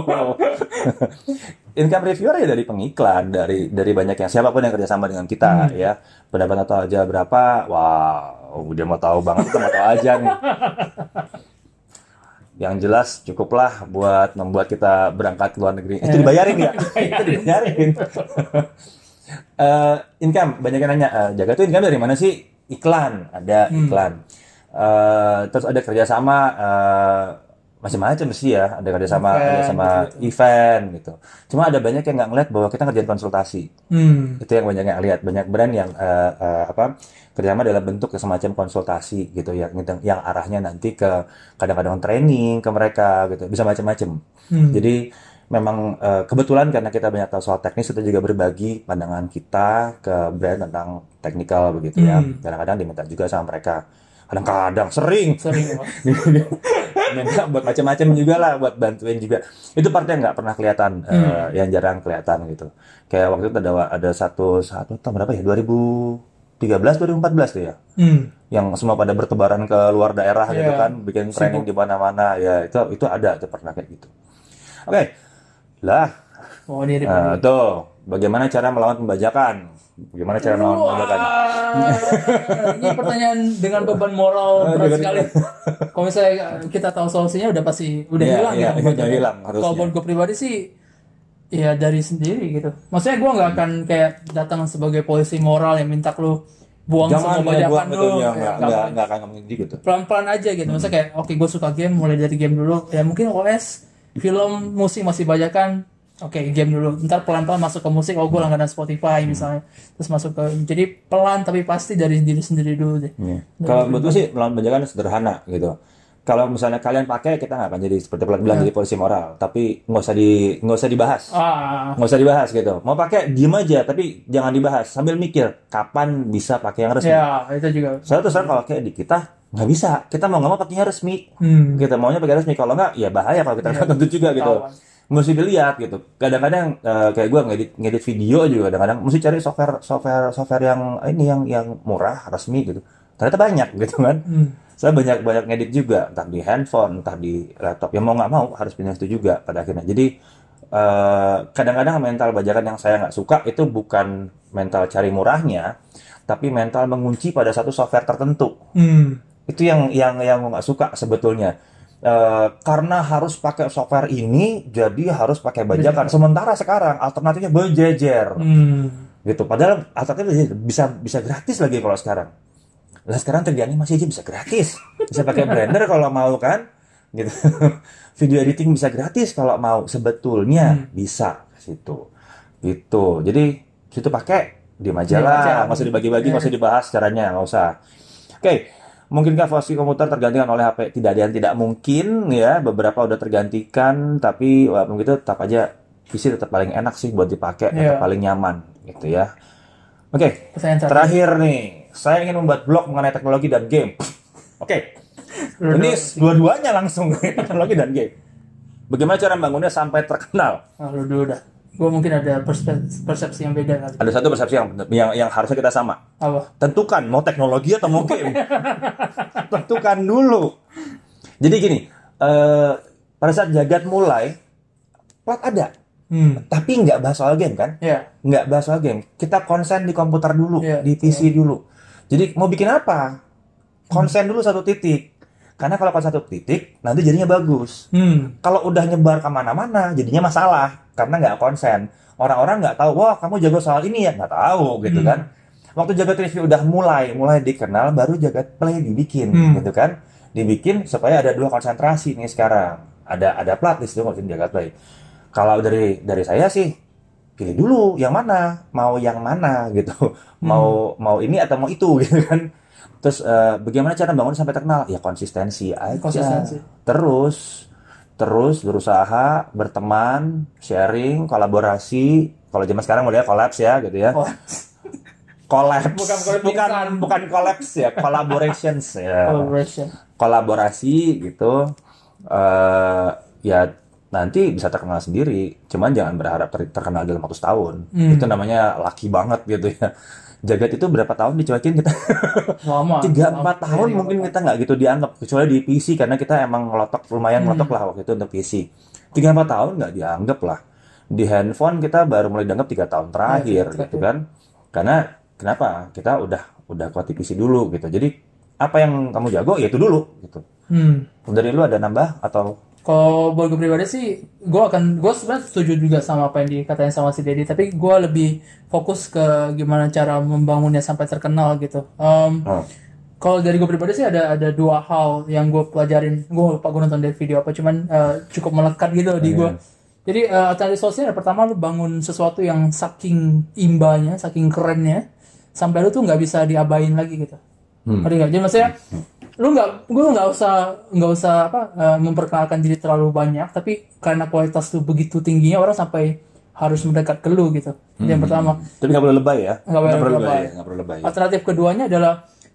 Income reviewer ya dari pengiklan, dari dari banyak yang siapa pun yang kerjasama dengan kita ya. Pendapatan total aja berapa? Wow, dia mau tahu banget, kita mau tahu aja nih. Yang jelas cukuplah buat membuat kita berangkat ke luar negeri. Itu dibayarin ya? Itu dibayarin. Eh, income, banyak yang nanya, eh, jaga tuh income dari mana sih? Iklan, ada iklan. Eh, terus ada kerjasama eh, macam-macam sih ya, ada kerjasama Event, kerjasama gitu-gitu. event gitu. Cuma ada banyak yang nggak ngeliat bahwa kita ngerjain konsultasi. Hmm. Itu yang banyak yang lihat, banyak brand yang eh, eh, apa kerjasama dalam bentuk semacam konsultasi gitu yang yang arahnya nanti ke kadang-kadang training ke mereka gitu, bisa macam-macam. Hmm. Jadi memang eh, kebetulan karena kita banyak tahu soal teknis kita juga berbagi pandangan kita ke brand tentang teknikal begitu ya. Hmm. Kadang-kadang diminta juga sama mereka. Kadang-kadang sering Sering minta buat macam-macam juga lah buat bantuin juga. Itu part yang nggak pernah kelihatan, eh, yang jarang kelihatan gitu. Kayak waktu itu ada ada satu satu tahun berapa ya 2000 2013 2014 tuh ya. Hmm. Yang semua pada bertebaran ke luar daerah gitu Iya. kan, bikin training di mana-mana ya itu itu ada tuh pernah kayak gitu. Oke. Lah, Oh, ini. Nah, tuh, bagaimana cara melawan pembajakan? Bagaimana cara melawan pembajakan? Ini pertanyaan dengan beban moral berat dengan- sekali. Kalau misalnya kita tahu solusinya udah pasti udah Iya, hilang iya, ya. udah hilang harusnya. Kalau buat gue pribadi sih ya dari sendiri gitu. Maksudnya gue nggak akan kayak datang sebagai polisi moral yang minta lu buang Jangan semua bajakan lu. ya, nggak nggak akan gitu. pelan-pelan aja gitu. Maksudnya kayak oke gue suka game mulai dari game dulu. Ya mungkin OS, film, musik masih bajakan. Oke, game dulu. Ntar pelan-pelan masuk ke musik. Oh, gue langganan Spotify misalnya. Terus masuk ke jadi pelan tapi pasti dari diri sendiri dulu deh. Iya. Kalau menurut gue sih melawan pembajakan sederhana gitu. Kalau misalnya kalian pakai, kita nggak akan jadi seperti pelan bilang jadi polisi moral. Tapi nggak usah di nggak usah dibahas. Ah, nggak usah dibahas gitu. Mau pakai diem aja, tapi jangan dibahas. Sambil mikir kapan bisa pakai yang resmi. ya itu juga. Saya terus kalau kayak di kita nggak bisa. Kita mau nggak mau pakainya resmi. Hmm. Kita maunya pakai resmi. Kalau nggak, ya bahaya kalau kita nggak tentu juga gitu. Tahu. Mesti dilihat gitu. Kadang-kadang eh, kayak gue ngedit, ngedit video juga kadang-kadang mesti cari software software software yang ini yang yang murah resmi gitu. Ternyata banyak gitu kan. Hmm. Saya banyak banyak ngedit juga, entah di handphone, entah di laptop. Ya mau nggak mau harus pindah itu juga pada akhirnya. Jadi eh, kadang-kadang mental bajakan yang saya nggak suka itu bukan mental cari murahnya, tapi mental mengunci pada satu software tertentu. Hmm. Itu yang yang yang nggak suka sebetulnya. Eh, karena harus pakai software ini, jadi harus pakai bajakan. Sementara sekarang alternatifnya berjejer Hmm. gitu. Padahal alternatifnya bisa bisa gratis lagi kalau sekarang. Lah sekarang terjadi masih aja bisa gratis. Bisa pakai Blender kalau mau kan, gitu. Video editing bisa gratis kalau mau. Sebetulnya bisa ke situ. Gitu. Jadi situ pakai diam aja Diam lah, aja. nggak usah dibagi-bagi, nggak usah dibahas caranya, nggak usah. Oke, mungkinkah posisi komputer tergantikan oleh HP? Tidak ada yang tidak mungkin ya. Beberapa udah tergantikan, tapi walaupun gitu tetap aja PC tetap paling enak sih buat dipakai, tetap Iya. paling nyaman gitu ya. Oke, Pertanyaan terakhir. nih, saya ingin membuat blog mengenai teknologi dan game. Oke, ini dua-duanya langsung teknologi dan game. Bagaimana cara membangunnya sampai terkenal? Ah, lu dulu dah. Gue mungkin ada persepsi yang beda kali. Ada satu persepsi yang yang, yang harusnya kita sama. Apa? tentukan mau teknologi atau mau game. tentukan dulu. Jadi gini, eh, pada saat jagat mulai, plat ada, Hmm. tapi nggak bahas soal game kan? Ya. Nggak bahas soal game. Kita konsen di komputer dulu, Iya, di PC dulu. Jadi mau bikin apa? Konsen dulu satu titik. Karena kalau konsen satu titik, nanti jadinya bagus. Hmm. Kalau udah nyebar ke mana-mana, jadinya masalah karena nggak konsen. Orang-orang nggak tahu, wah kamu jago soal ini ya, nggak tahu gitu Hmm. kan. Waktu jagat review udah mulai, mulai dikenal, baru jagat play dibikin Hmm. gitu kan. Dibikin supaya ada dua konsentrasi nih sekarang. Ada ada plat di situ ngurusin jagat play. Kalau dari dari saya sih pilih dulu yang mana, mau yang mana gitu. Mau mau ini atau mau itu gitu kan. Terus eh, bagaimana cara bangun sampai terkenal? Ya konsistensi aja. Konsistensi. Terus terus berusaha berteman, sharing, kolaborasi. Kalau zaman sekarang mulai collapse ya gitu ya. Oh, Collapse. Bukan collab bukan bukan collapse ya, collaborations ya. collaboration. Kolaborasi gitu. eh ya nanti bisa terkenal sendiri. Cuman jangan berharap ter- terkenal dalam waktu setahun. Hmm. Itu namanya lucky banget gitu ya. Jagat itu berapa tahun dicuekin kita? Lama. tiga empat tahun Iya, mungkin kita nggak gitu dianggap kecuali di PC karena kita emang ngelotok lumayan Hmm. ngelotok lah waktu itu untuk PC tiga empat tahun nggak dianggap lah di handphone kita baru mulai dianggap tiga tahun terakhir Iya, gitu kan karena kenapa kita udah udah kuat di PC dulu gitu jadi apa yang kamu jago ya itu dulu gitu Hmm. dari lu ada nambah atau Kalau buat gue pribadi sih, gue akan, gue sebenarnya setuju juga sama apa yang dikatain sama si Dedi, tapi gue lebih fokus ke gimana cara membangunnya sampai terkenal gitu. Um, oh, Kalau dari gue pribadi sih ada ada dua hal yang gue pelajarin. Gue lupa gue nonton dari video apa, cuman uh, cukup melekat gitu di gue. Jadi uh, alternatif sosial pertama lu bangun sesuatu yang saking imbanya, saking kerennya, sampai lu tuh nggak bisa diabain lagi gitu. Hmm. Ngerti nggak? Jadi maksudnya lu nggak, gue nggak usah nggak usah apa uh, memperkenalkan diri terlalu banyak, tapi karena kualitas lu begitu tingginya orang sampai harus mendekat ke lu gitu. Itu yang pertama. tapi nggak boleh lebay ya Nggak boleh perlu lebay. ya, perlu lebay Alternatif keduanya adalah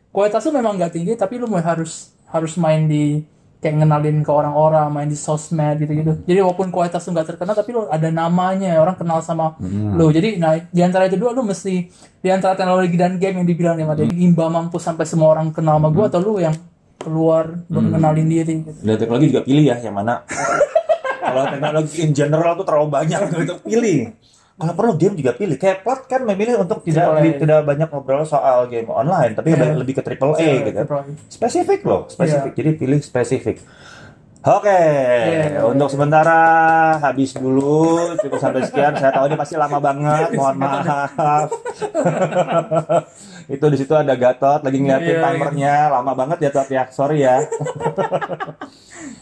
kualitas lu memang nggak tinggi tapi lu mau harus harus main di kayak ngenalin ke orang-orang main di sosmed gitu-gitu jadi walaupun kualitas lu nggak terkenal tapi lu ada namanya orang kenal sama lu jadi nah di antara itu dua lu mesti di antara teknologi dan game yang dibilang yang ada imba mampu sampai semua orang kenal sama gua atau lu yang keluar lu kenalin diri gitu. Dan teknologi juga pilih ya yang mana. Kalau teknologi in general tuh terlalu banyak gitu pilih. Kalau perlu game juga pilih. Kayak plot kan memilih untuk tidak di- tidak banyak ngobrol soal game online, tapi Iya. lebih ke triple A gitu. Triple A. Spesifik loh, spesifik. Iya. Jadi pilih spesifik. Oke, Iya. untuk sementara habis dulu cukup sampai sekian. Saya tahu ini pasti lama banget, mohon maaf. Itu di situ ada Gatot lagi ngeliatin Iya, timernya, lama banget ya Tot ya. Sorry ya.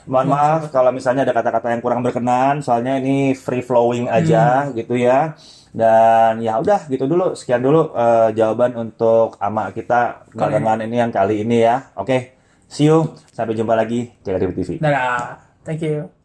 Mohon maaf kalau misalnya ada kata-kata yang kurang berkenan, soalnya ini free flowing aja gitu ya. Dan ya udah gitu dulu, sekian dulu eh, jawaban untuk ama kita barengan ini yang kali ini ya. Oke, see you, sampai jumpa lagi, Jaga TV. Dadah. Thank you.